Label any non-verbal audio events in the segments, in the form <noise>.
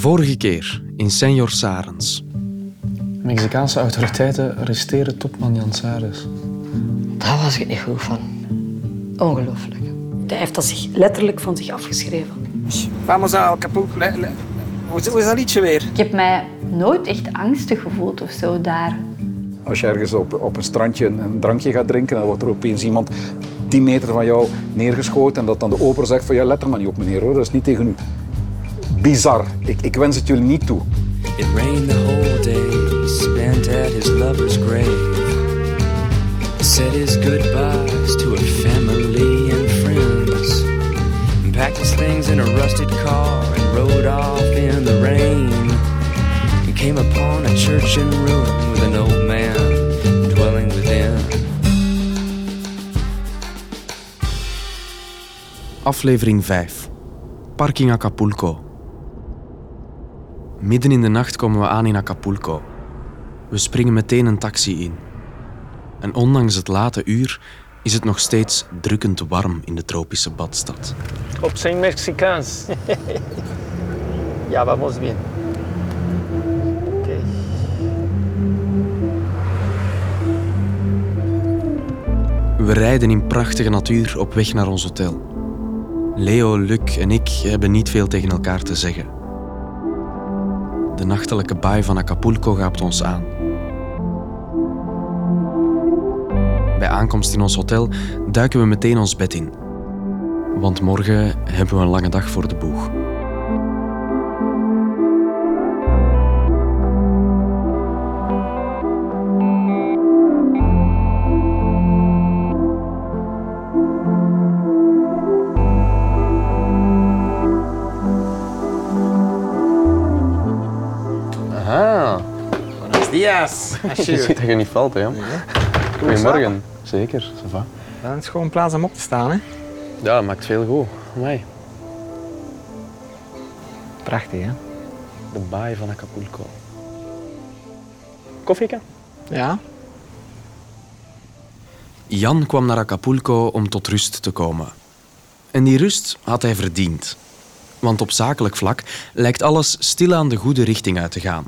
Vorige keer in Senor Sarens. Mexicaanse autoriteiten arresteren topman Jan Sares. Daar was ik niet goed van. Ongelooflijk. Hij heeft dat zich letterlijk van zich afgeschreven. Vamos a Acapulco. Le- le- Hoe is- hoe is dat liedje weer? Ik heb mij nooit echt angstig gevoeld of zo daar. Als je ergens op, op een strandje een, een drankje gaat drinken, dan wordt er opeens iemand 10 meter van jou neergeschoten en dat dan de oper zegt van ja, let er maar niet op meneer hoor, dat is niet tegen u. Bizar. Ik, ik wens het jullie niet toe. It rained the whole day, spent at his lover's grave. Said his goodbyes to her family and friends. And packed his things in a rusted car and rode off in the rain. And came upon a church in ruin with an old man dwelling within. Aflevering 5. Parking Acapulco. Midden in de nacht komen we aan in Acapulco. We springen meteen een taxi in. En ondanks het late uur is het nog steeds drukkend warm in de tropische badstad. Op zijn Mexicaans. <laughs> ja, vamos bien. Oké. We rijden in prachtige natuur op weg naar ons hotel. Leo, Luc en ik hebben niet veel tegen elkaar te zeggen. De nachtelijke baai van Acapulco gaapt ons aan. Bij aankomst in ons hotel duiken we meteen ons bed in. Want morgen hebben we een lange dag voor de boeg. Dias. je ziet dat je niet valt, hè. Goedemorgen. Zeker, ça va. Dat is gewoon plaats om op te staan, hè? Ja, dat maakt veel goed. Amai. Prachtig, hè? De baai van Acapulco. Koffieke? Ja. Jan kwam naar Acapulco om tot rust te komen. En die rust had hij verdiend. Want op zakelijk vlak lijkt alles stilaan de goede richting uit te gaan.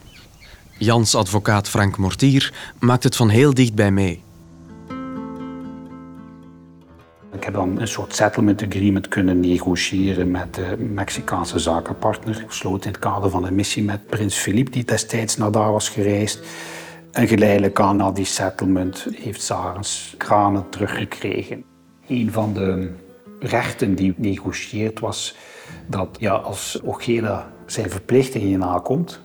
Jans advocaat Frank Mortier maakt het van heel dichtbij mee. Ik heb dan een soort settlement agreement kunnen negociëren met de Mexicaanse zakenpartner. Gesloten in het kader van een missie met prins Philippe, die destijds naar daar was gereisd. En geleidelijk aan na die settlement heeft Sarens kranen teruggekregen. Een van de rechten die negocieerd was dat ja, als Ogeda zijn verplichtingen nakomt,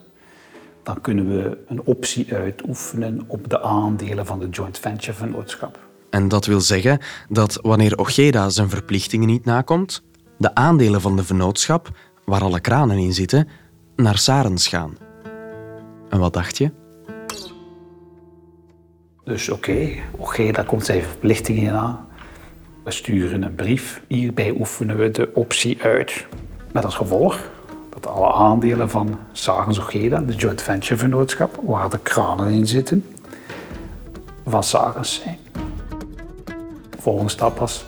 dan kunnen we een optie uitoefenen op de aandelen van de joint venture vennootschap. En dat wil zeggen dat wanneer Ojeda zijn verplichtingen niet nakomt, de aandelen van de vennootschap, waar alle kranen in zitten, naar Sarens gaan. En wat dacht je? Dus oké, daar komt zijn verplichtingen aan. We sturen een brief. Hierbij oefenen we de optie uit. Met als gevolg dat alle aandelen van Sarens Ogeda, de joint venture vennootschap, waar de kranen in zitten, van Sarens zijn. De volgende stap was,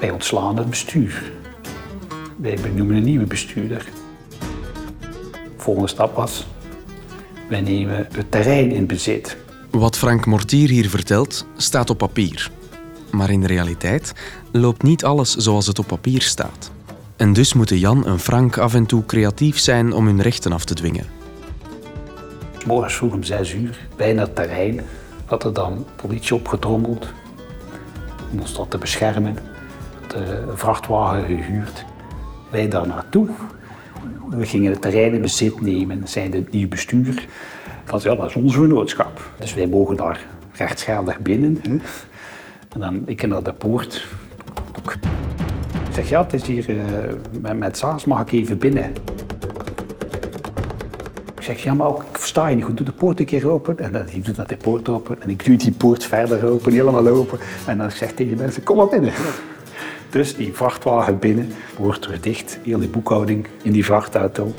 wij ontslaan het bestuur. Wij benoemen een nieuwe bestuurder. De volgende stap was, wij nemen het terrein in bezit. Wat Frank Mortier hier vertelt, staat op papier. Maar in de realiteit loopt niet alles zoals het op papier staat. En dus moeten Jan en Frank af en toe creatief zijn om hun rechten af te dwingen. Morgens vroeg om zes uur, bijna het terrein, had er dan politie opgedrommeld om ons dat te beschermen. De vrachtwagen gehuurd. Wij daar naartoe. We gingen het terrein in bezit nemen, zijn het nieuw bestuur. Ja, dat is onze vennootschap. Dus wij mogen daar rechtsgeldig binnen. En dan, ik naar de poort. Zeg, ja, het is hier eh, met, Saas, mag ik even binnen? Ik zeg, ja, maar ook, ik versta je niet goed. Doe de poort een keer open. En dan doet dat de poort open. En ik duw die poort verder open, helemaal open. En dan zeg tegen de mensen, kom maar binnen. Dus die vrachtwagen binnen, poort weer dicht. Heel die boekhouding in die vrachtauto. Op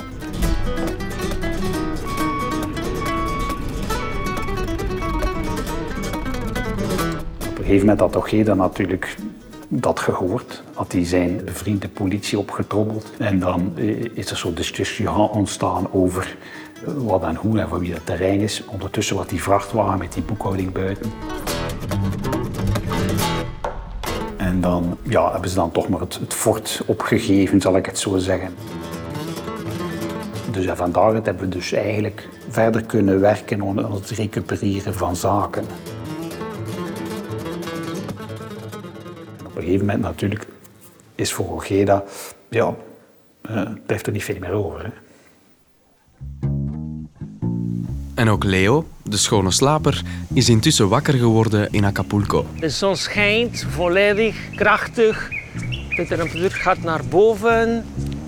een gegeven moment had Ogeda natuurlijk dat gehoord. Had hij zijn bevriende politie opgetrommeld. En dan eh, is er zo'n discussie ontstaan over eh, wat en hoe en van wie dat terrein is. Ondertussen wat die vrachtwagen met die boekhouding buiten. En dan ja, hebben ze dan toch maar het, fort opgegeven, zal ik het zo zeggen. Dus ja, vandaar hebben we dus eigenlijk verder kunnen werken aan het recupereren van zaken. Gegeven moment natuurlijk is voor Ojeda, ja, eh, blijft er niet veel meer over. Hè. En ook Leo, de schone slaper, is intussen wakker geworden in Acapulco. De zon schijnt volledig, krachtig. De temperatuur gaat naar boven.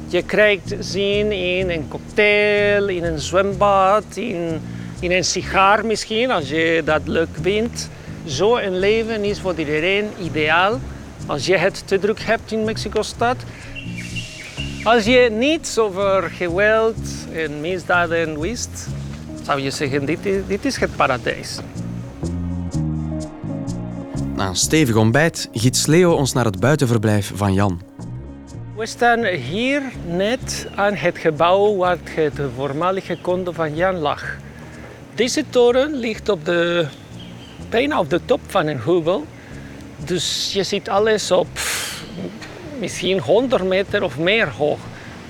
Je krijgt zin in een cocktail, in een zwembad, in, in een sigaar misschien, als je dat leuk vindt. Zo een leven is voor iedereen ideaal. Als je het te druk hebt in Mexico-stad. Als je niets over geweld en misdaden wist, zou je zeggen, dit is, dit is het paradijs. Na een stevig ontbijt giet Leo ons naar het buitenverblijf van Jan. We staan hier net aan het gebouw waar het voormalige condo van Jan lag. Deze toren ligt op de, bijna op de top van een heuvel. Dus je ziet alles op misschien 100 meter of meer hoog.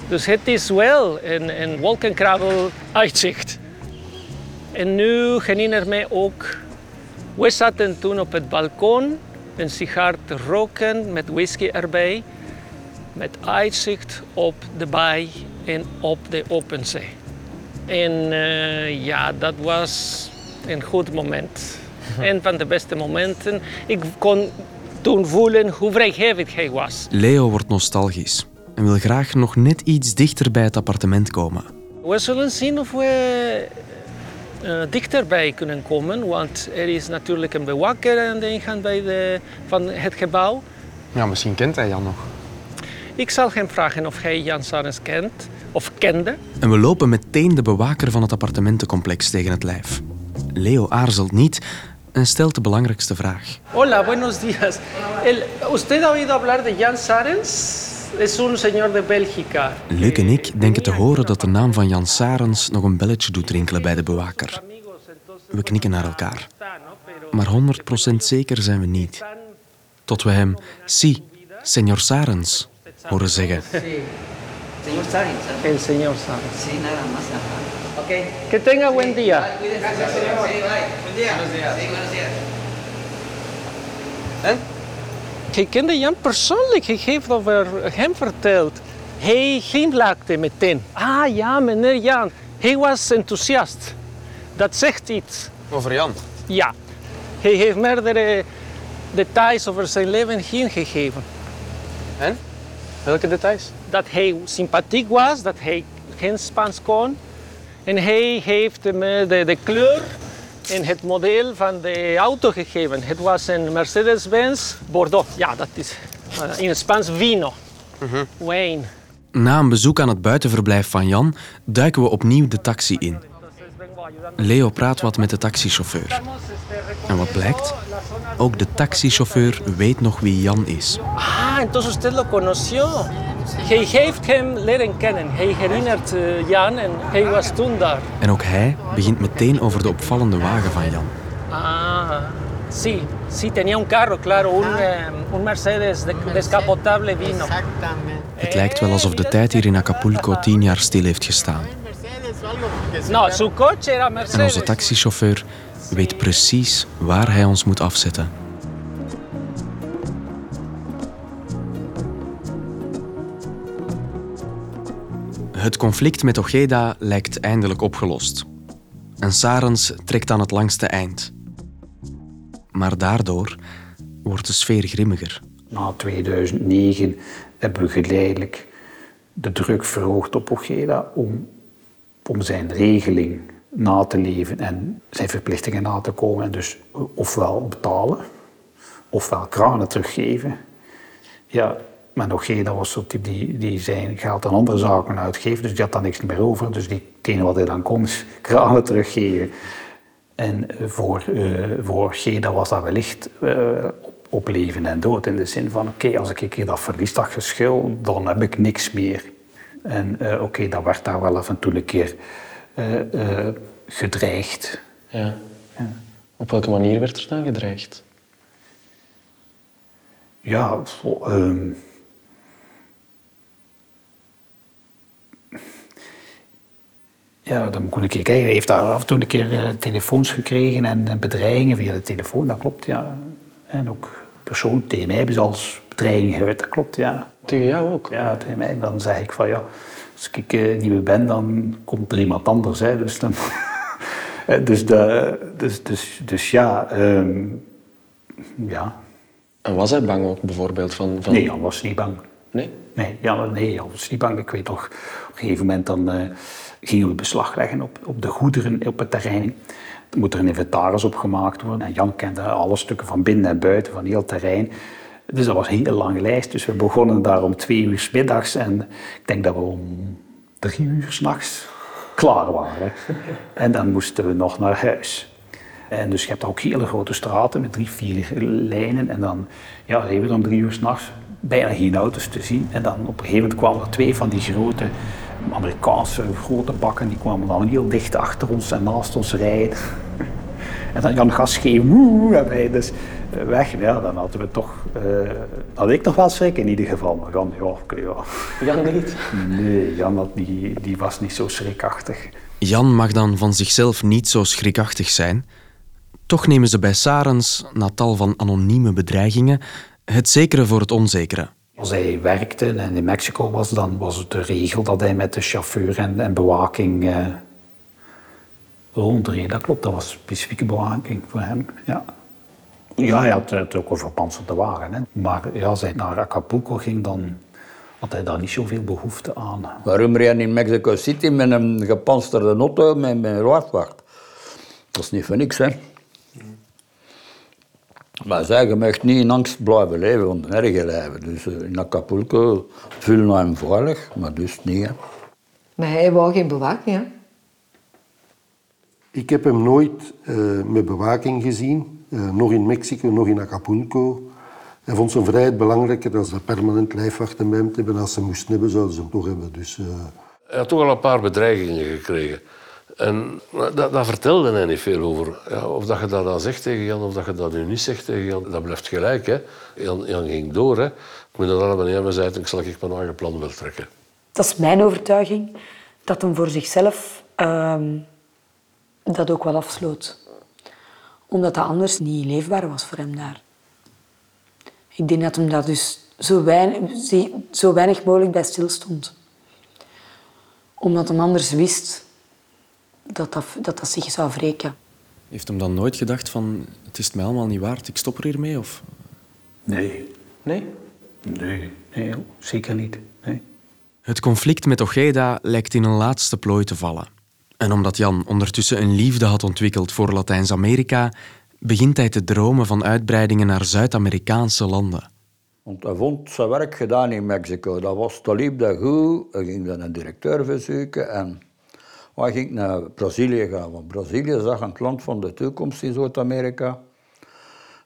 Dus het is wel een, een wolkenkrabbel uitzicht. En nu herinner mij ook, we zaten toen op het balkon een sigaar te roken met whisky erbij. Met uitzicht op de baai en op de open zee. En eh, ja, dat was een goed moment. <laughs> Een van de beste momenten. Ik kon toen voelen hoe vrijgevig hij was. Leo wordt nostalgisch en wil graag nog net iets dichter bij het appartement komen. We zullen zien of we uh, dichterbij kunnen komen, want er is natuurlijk een bewaker aan de ingang bij de, van het gebouw. Ja, misschien kent hij Jan nog. Ik zal hem vragen of hij Jan Sarens kent of kende. En we lopen meteen de bewaker van het appartementencomplex tegen het lijf. Leo aarzelt niet en stelt de belangrijkste vraag. Hola, buenos días. El, ¿Usted ha oído hablar de Jan Sarens? Es un señor de Bélgica. Luc en ik denken te horen dat de naam van Jan Sarens nog een belletje doet rinkelen bij de bewaker. We knikken naar elkaar. Maar 100% zeker zijn we niet. Tot we hem, si, señor Sarens, horen zeggen. Señor Sarens. El señor Sarens. Sí, nada más. Ajá. Ok. Que tenga buen día. Cuídese. Sí, bye. Buen día. Buenos días. Sí, buenos días. Hij kende Jan persoonlijk. Hij heeft over hem verteld. Hij glimlachte meteen. Ah ja, meneer Jan. Hij was enthousiast. Dat zegt iets. Over Jan. Ja. Hij heeft meerdere details over zijn leven hier gegeven. En? Welke details? Dat hij sympathiek was, dat hij geen Spaans kon. En hij heeft me de, de kleur en het model van de auto gegeven. Het was een Mercedes-Benz Bordeaux. Ja, dat is uh, in het Spaans vino. Wijn. Na een bezoek aan het buitenverblijf van Jan duiken we opnieuw de taxi in. Leo praat wat met de taxichauffeur. En wat blijkt? Ook de taxichauffeur weet nog wie Jan is. Ah, entonces usted lo conoció. Hij heeft hem leren kennen. Hij herinnert eh, Jan en hij was toen daar. En ook hij begint meteen over de opvallende wagen van Jan. Ah, sí, sí, tenía un carro, claro, un, eh, un Mercedes de- descapotable vino. Het lijkt wel alsof de tijd hier in Acapulco tien jaar stil heeft gestaan. No, su coche era En Mercedes. onze taxichauffeur weet precies waar hij ons moet afzetten. Het conflict met Ojeda lijkt eindelijk opgelost. En Sarens trekt aan het langste eind. Maar daardoor wordt de sfeer grimmiger. Na 2009 hebben we geleidelijk de druk verhoogd op Ojeda om, om zijn regeling na te leven en zijn verplichtingen na te komen. En dus ofwel betalen, ofwel kranen teruggeven. Ja, maar was zo type die, die zijn geld aan andere zaken uitgeeft, dus die had dan niks meer over. Dus die, enige wat hij dan kon is <laughs> kranen teruggeven. En eh, voor, eh voor Ojeda was dat wellicht eh, op, leven en dood. In de zin van, oké, als ik een keer dat verlies, dat geschil, dan heb ik niks meer. En oké, dat werd daar wel af en toe een keer gedreigd. Ja. Op welke manier werd er dan gedreigd? Ja, zo, ja, dan moet ik een keer kijken. Hij heeft daar af en toe een keer eh, telefoons gekregen en, en bedreigingen via de telefoon, dat klopt, ja. En ook persoon tegen mij hebben ze als bedreiging dat klopt, ja. Tegen jou ook? Ja, tegen mij. Dan zeg ik van ja, als ik eh, niet meer ben, dan komt er iemand anders. Hè. Dus, dan, <laughs> Eh, dus, de, dus, dus, dus ja, ehm, ja. En was hij bang ook bijvoorbeeld van... van... Nee, Jan was niet bang. Nee? Nee, ja, nee, was niet bang. Ik weet nog, op een gegeven moment dan, eh, gingen we beslag leggen op, op de goederen op het terrein. Er moet er een inventaris op gemaakt worden. En Jan kende alle stukken van binnen en buiten, van heel het terrein. Dus dat was een hele lange lijst. Dus we begonnen daar om twee uur 's middags. En ik denk dat we om drie uur s'nachts klaar waren. <laughs> En dan moesten we nog naar huis. En dus je hebt ook hele grote straten met drie, vier lijnen. En dan ja, reden we om drie uur s'nachts bijna geen auto's te zien. En dan op een gegeven moment kwamen er twee van die grote Amerikaanse grote bakken. Die kwamen dan heel dicht achter ons en naast ons rijden. <laughs> En dan Jan Gas schreeuwen, woe, en wij dus eh, weg. Ja, dan hadden we toch, eh, had ik nog wel schrik in ieder geval. Maar Jan, ja. Jan niet? Nee, Jan had die, die was niet zo schrikachtig. Jan mag dan van zichzelf niet zo schrikachtig zijn. Toch nemen ze bij Sarens, na tal van anonieme bedreigingen, het zekere voor het onzekere. Als hij werkte en in Mexico was, dan was het de regel dat hij met de chauffeur en, en bewaking eh, rondreed. Dat klopt, dat was specifieke bewaking voor hem. Ja, ja hij had het ook een verpanserde wagen. Hè. Maar ja, als hij naar Acapulco ging, dan had hij daar niet zoveel behoefte aan. Waarom rijden in Mexico City met een gepansterde auto met, met een roodwacht? Dat is niet voor niks, hè. Maar zij, je mag niet in angst blijven leven, want nergens leven. Dus eh, in Acapulco vullen hem veilig, maar dus niet, hè. Maar hij wou geen bewaking, hè? Ik heb hem nooit eh, met bewaking gezien, eh, nog in Mexico, nog in Acapulco. Hij vond zijn vrijheid belangrijker dan ze permanent lijfwachten bij hem te hebben. Als ze moesten hebben, zouden ze hem toch hebben. Dus, eh, Hij had toch al een paar bedreigingen gekregen. En dat, daar vertelde hij niet veel over. Ja, of dat je dat dan zegt tegen Jan, of dat je dat nu niet zegt tegen Jan, dat blijft gelijk. Hè. Jan, ging door. Hè. Ik moet dat allemaal niet zei ik zal ik mijn eigen plan wel trekken. Dat is mijn overtuiging, dat hem voor zichzelf ehm, dat ook wel afsloot. Omdat dat anders niet leefbaar was voor hem daar. Ik denk dat hem daar dus zo weinig, zo weinig mogelijk bij stilstond. Omdat hem anders wist dat dat, dat, dat zich zou wreken. Heeft hem dan nooit gedacht van, het is mij allemaal niet waard, ik stop er hiermee? Of... Nee. Nee? Nee, nee zeker niet. Nee. Het conflict met Ojeda lijkt in een laatste plooi te vallen. En omdat Jan ondertussen een liefde had ontwikkeld voor Latijns-Amerika, begint hij te dromen van uitbreidingen naar Zuid-Amerikaanse landen. Want hij vond zijn werk gedaan in Mexico. Dat, was, dat liep dat goed. Hij ging dan een directeur verzoeken. En hij ging naar Brazilië gaan. Want Brazilië zag een land van de toekomst in Zuid-Amerika.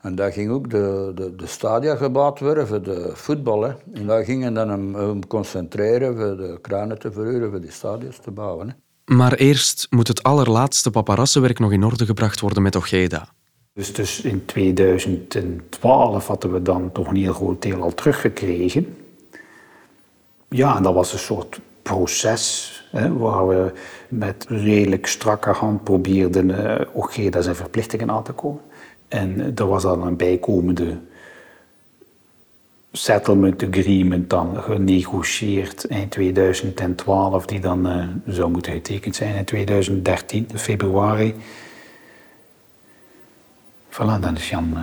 En daar ging ook de, de, de stadia gebouwd worden voor de voetbal. Hè. En daar gingen dan hem, hem concentreren voor de kranen te verhuren, voor die stadions te bouwen. Hè. Maar eerst moet het allerlaatste paparassenwerk nog in orde gebracht worden met Ojeda. Dus, dus in 2012 hadden we dan toch een heel groot deel al teruggekregen. Ja, en dat was een soort proces waar we met redelijk strakke hand probeerden uh, zijn verplichtingen aan te komen. En uh, er was dan een bijkomende settlement agreement dan genegocieerd eind 2012, die dan uh, zou moeten getekend zijn in 2013, februari. Voilà, dan is Jan,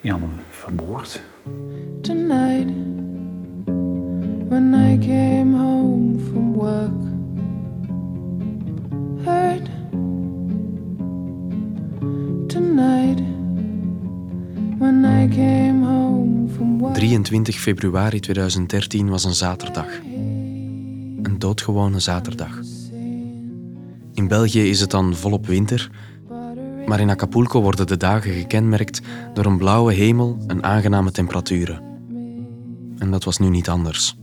Jan vermoord. Tonight, when I came home from work, Tonight, when I came home from work. 23 februari 2013 was een zaterdag. Een doodgewone zaterdag. In België is het dan volop winter, Maar in Acapulco worden de dagen gekenmerkt door een blauwe hemel en aangename temperaturen. En dat was nu niet anders.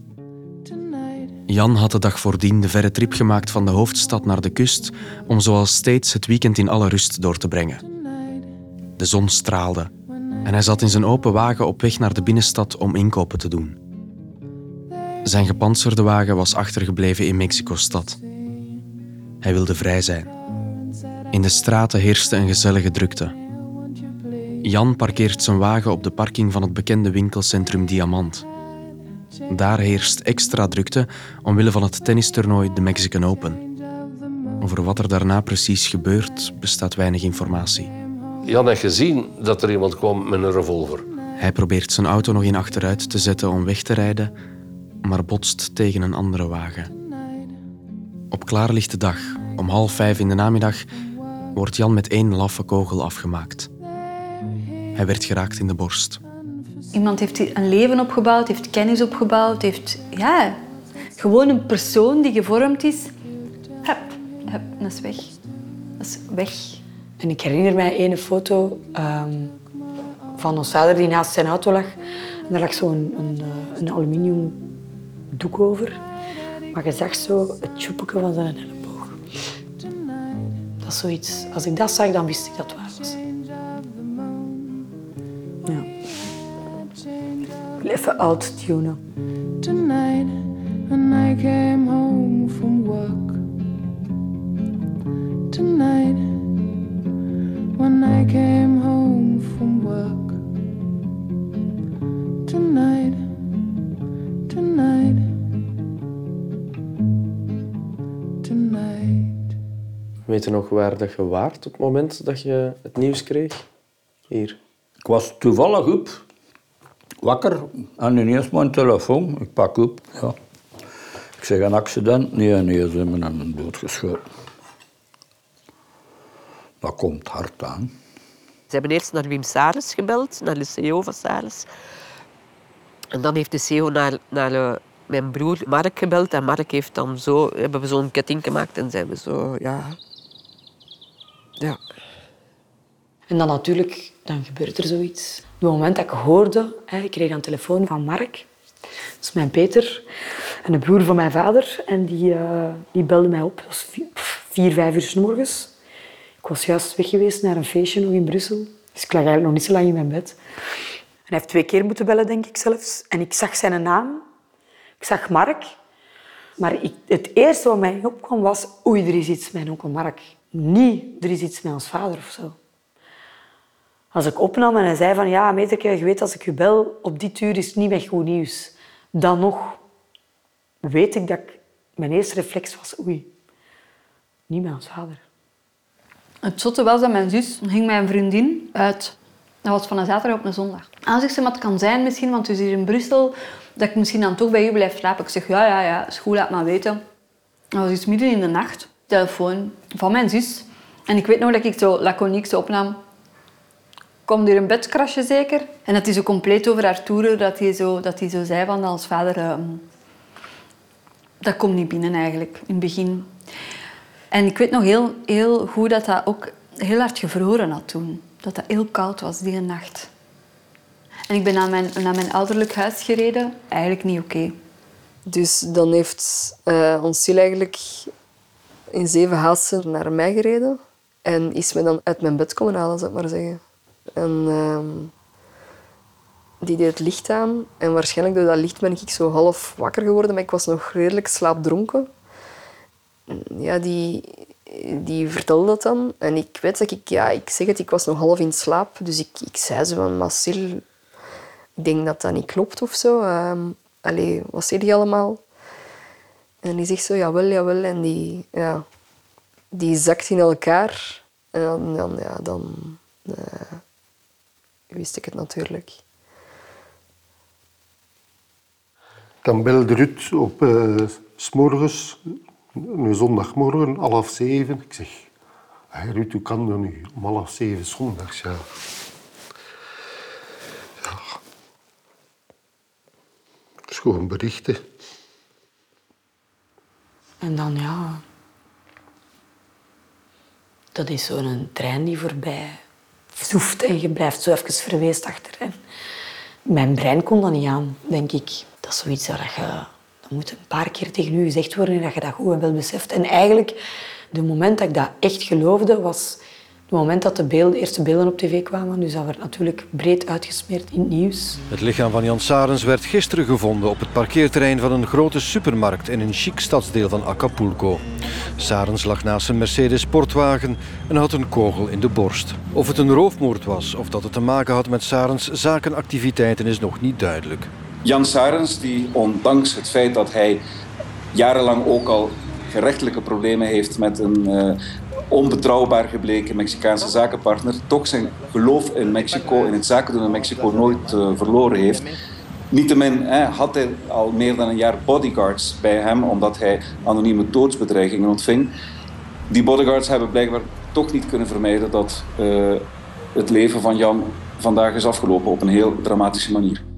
Jan had de dag voordien de verre trip gemaakt van de hoofdstad naar de kust om zoals steeds het weekend in alle rust door te brengen. De zon straalde en hij zat in zijn open wagen op weg naar de binnenstad om inkopen te doen. Zijn gepantserde wagen was achtergebleven in Mexico-stad. Hij wilde vrij zijn. In de straten heerste een gezellige drukte. Jan parkeert zijn wagen op de parking van het bekende winkelcentrum Diamant. Daar heerst extra drukte omwille van het tennistoernooi de Mexican Open. Over wat er daarna precies gebeurt, bestaat weinig informatie. Jan had gezien dat er iemand kwam met een revolver. Hij probeert zijn auto nog in achteruit te zetten om weg te rijden, maar botst tegen een andere wagen. Op klaarlichte dag, om half vijf in de namiddag, wordt Jan met één laffe kogel afgemaakt. Hij werd geraakt in de borst. Iemand heeft een leven opgebouwd, heeft kennis opgebouwd, heeft ja, gewoon een persoon die gevormd is. Hup, hup, dat is weg. Dat is weg. En ik herinner mij een foto ehm, van ons vader die naast zijn auto lag. En daar lag zo'n een, een, een aluminium doek over. Maar je zag zo het tjoepje van zijn elleboog. Dat is zoiets. Als ik dat zag, dan wist ik dat het waar was. Even oud tunen. Tonight, when I came home from work. Tonight, when I came home from work. Tonight, tonight, tonight. Weet je nog waar dat je waart op het moment dat je het nieuws kreeg? Hier. Ik was toevallig op, wakker en ineens mijn telefoon. Ik pak op, ja. Ik zeg een accident? Nee, nee, ze hebben hem doodgeschoten. Dat komt hard aan. Ze hebben eerst naar Wim Saris gebeld, naar de CEO van Saris. En dan heeft de CEO naar, naar eh, mijn broer Mark gebeld. En Mark heeft dan zo, hebben we zo'n ketting gemaakt en zijn we zo, ja. Ja. En dan natuurlijk, dan gebeurt er zoiets. Op het moment dat ik hoorde, ik kreeg een telefoon van Mark. Dat is mijn Peter. En de broer van mijn vader. En die, eh, die belde mij op. Dat was vier, vier, vijf uur 's morgens. Ik was juist weg geweest naar een feestje nog in Brussel. Dus ik lag eigenlijk nog niet zo lang in mijn bed. En hij heeft twee keer moeten bellen, denk ik zelfs. En ik zag zijn naam. Ik zag Mark. Maar ik, het eerste wat mij opkwam was... Oei, er is iets met onkel Mark. Niet, er is iets met ons vader of zo. Als ik opnam en hij zei van... Ja, Meterke, je weet, als ik je bel, op dit uur is niet met goed nieuws. Dan nog weet ik dat ik... Mijn eerste reflex was... Oei, niet ons vader. Het zotte was dat mijn zus ging mijn vriendin uit. Dat was van een zaterdag op een zondag. En zegt ze, maar het kan zijn misschien, want het is hier in Brussel, dat ik misschien dan toch bij u blijf slapen. Ik zeg, ja, ja, ja, goed, laat maar weten. Dat was iets midden in de nacht. Telefoon van mijn zus. En ik weet nog dat ik zo laconiek zo opnam. Komt hier een bedkrasje zeker? En dat hij zo compleet over haar toeren, dat hij zo, dat hij zo zei van als vader... ehm, dat komt niet binnen eigenlijk, in het begin. En ik weet nog heel, heel goed dat dat ook heel hard gevroren had toen. Dat dat heel koud was die nacht. En ik ben naar mijn, naar mijn ouderlijk huis gereden. Eigenlijk niet oké. Dus dan heeft eh ons ziel eigenlijk in zeven haasten naar mij gereden. En is me dan uit mijn bed komen halen, zou ik maar zeggen. En ehm, die deed het licht aan. En waarschijnlijk door dat licht ben ik zo half wakker geworden. Maar ik was nog redelijk slaapdronken. Ja, die, die vertelde dat dan. En ik weet dat ik... Ja, ik zeg het, ik was nog half in slaap. Dus ik, ik zei zo van... Marcel, ik denk dat dat niet klopt of zo. Ehm allee, wat zeg je allemaal? En die zegt zo, jawel, jawel. En die, ja, die zakt in elkaar. En dan, dan, ja, dan eh, wist ik het natuurlijk. Dan belde Ruud op eh, s morgens, een zondagmorgen, half zeven. Ik zeg, hey Ruud, hoe kan dat nu? Om half zeven zondags, ja. Ja. Het is gewoon berichten. En dan, ja... Dat is zo'n trein die voorbij zoeft en je blijft zo even verweest achterin. Mijn brein kon dat niet aan, denk ik. Dat is zoiets dat je... Dat moet een paar keer tegen u gezegd worden en dat je dat goed en wel beseft. En eigenlijk, de moment dat ik dat echt geloofde, was het moment dat de, beelden, eerste beelden op tv kwamen. Dus dat werd natuurlijk breed uitgesmeerd in het nieuws. Het lichaam van Jan Sarens werd gisteren gevonden op het parkeerterrein van een grote supermarkt in een chic stadsdeel van Acapulco. Sarens lag naast een Mercedes sportwagen en had een kogel in de borst. Of het een roofmoord was of dat het te maken had met Sarens zakenactiviteiten is nog niet duidelijk. Jan Sarens, die ondanks het feit dat hij jarenlang ook al gerechtelijke problemen heeft met een uh, onbetrouwbaar gebleken Mexicaanse zakenpartner, toch zijn geloof in Mexico, in het zaken doen in Mexico, nooit uh, verloren heeft. Niettemin hè, had hij al meer dan een jaar bodyguards bij hem, omdat hij anonieme doodsbedreigingen ontving. Die bodyguards hebben blijkbaar toch niet kunnen vermijden dat uh, het leven van Jan vandaag is afgelopen op een heel dramatische manier.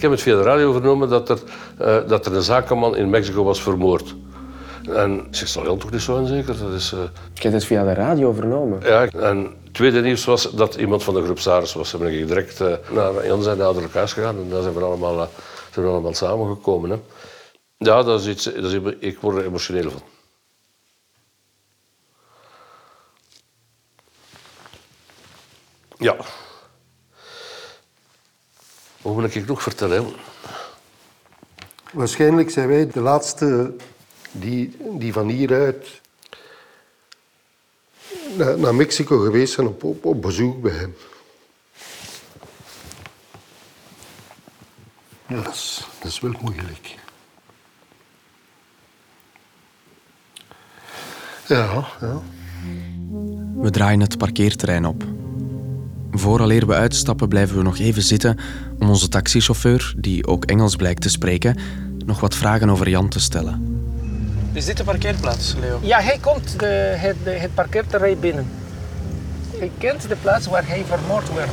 Ik heb het via de radio vernomen dat er, uh, dat er een zakenman in Mexico was vermoord. En ik zeg, zal Jan toch niet zo zijn zeker? Dat is, uh... Ik heb het via de radio vernomen? Ja, en het tweede nieuws was dat iemand van de groep Saris was. Ze hebben direct uh, naar Jan zijn ouderlijk huis gegaan en daar zijn we allemaal, uh, zijn we allemaal samengekomen. Hè. Ja, dat is iets, dat is, ik word er emotioneel van. Ja. Wat moet ik nog vertellen? Waarschijnlijk zijn wij de laatste die, die van hieruit naar, naar Mexico geweest zijn op, op, op bezoek bij hem. Ja, dat is, dat is wel moeilijk. Ja, ja. We draaien het parkeerterrein op. Vooraleer we uitstappen blijven we nog even zitten om onze taxichauffeur, die ook Engels blijkt te spreken, nog wat vragen over Jan te stellen. Is dit de parkeerplaats, Leo? Ja, hij komt de, het, de, het parkeerterrein binnen. Hij kent de plaats waar hij vermoord werd.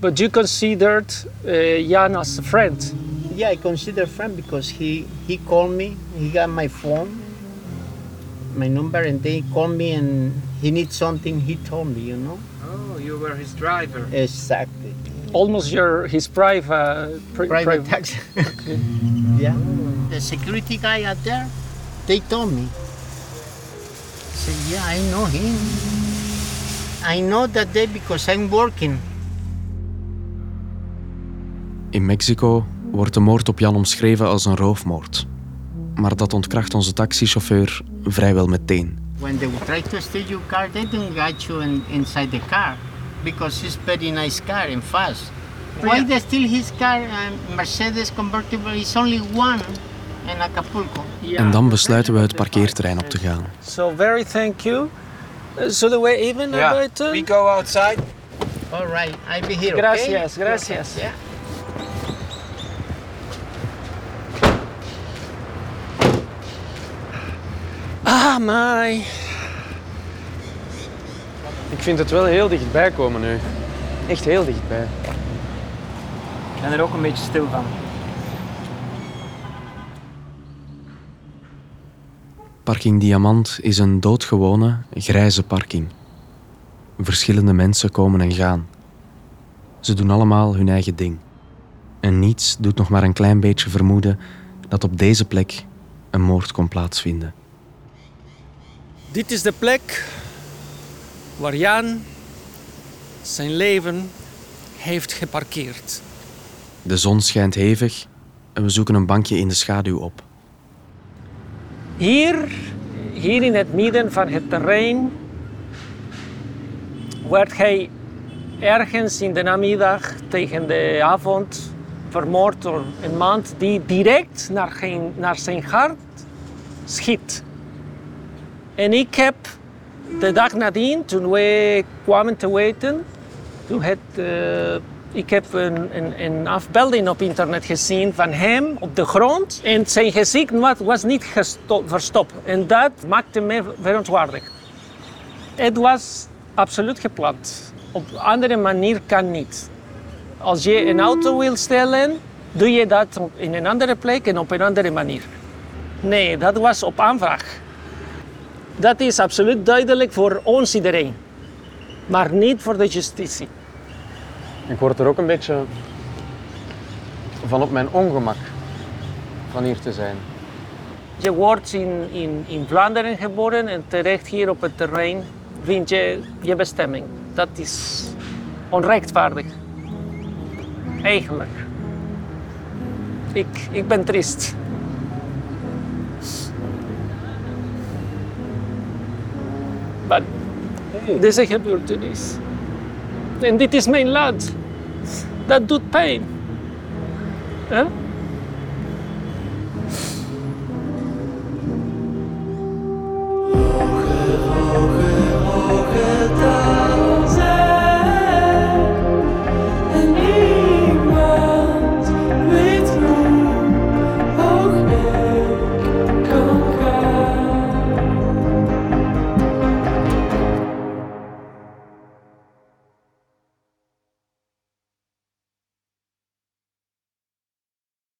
But you considered uh, Jan as a friend? Yeah, I consider friend because he, he called me, he got my phone, my number, and they called me and he needs something, he told me, you know? Oh, you were his driver. Exactly. Almost your his private pri private taxi. <laughs> <laughs> yeah. The security guy out there, they told me. I said, yeah, I know him. I know that day because I'm working. In Mexico wordt de moord op Jan omschreven als een roofmoord. Maar dat ontkracht onze taxichauffeur vrijwel meteen. When they try to steal your car, they don't got you in, inside the car because it's very nice car and fast. Why they steal his car? Uh, Mercedes convertible is only one in Acapulco. En dan besluiten we het parkeerterrein op te gaan. So very thank you. Uh, zullen we even yeah. naar buiten? We go outside. All right, I'll be here. Gracias, okay? gracias. Yeah. Ah, my. Ik vind het wel heel dichtbij komen nu. Echt heel dichtbij. Ik ben er ook een beetje stil van. Parking Diamant is een doodgewone, grijze parking. Verschillende mensen komen en gaan. Ze doen allemaal hun eigen ding. En niets doet nog maar een klein beetje vermoeden dat op deze plek een moord kon plaatsvinden. Dit is de plek waar Jan zijn leven heeft geparkeerd. De zon schijnt hevig en we zoeken een bankje in de schaduw op. Hier, hier in het midden van het terrein, werd hij ergens in de namiddag tegen de avond vermoord door een man die direct naar, zijn hart schiet. En ik heb de dag nadien, toen we kwamen te weten, toen het, uh, ik heb een, een, een, afbeelding op internet gezien van hem op de grond. En zijn gezicht was, was niet verstopt. En dat maakte me verontwaardigd. Het was absoluut gepland. Op een andere manier kan niet. Als je een auto wil stellen doe je dat in een andere plek en op een andere manier. Nee, dat was op aanvraag. Dat is absoluut duidelijk voor ons iedereen, maar niet voor de justitie. Ik word er ook een beetje van op mijn ongemak van hier te zijn. Je wordt in, in, in Vlaanderen geboren en terecht hier op het terrein vind je je bestemming. Dat is onrechtvaardig. Eigenlijk. Ik, ik ben triest. Maar deze gebeurtenis. En dit is mijn land. Dat doet pijn. Hè?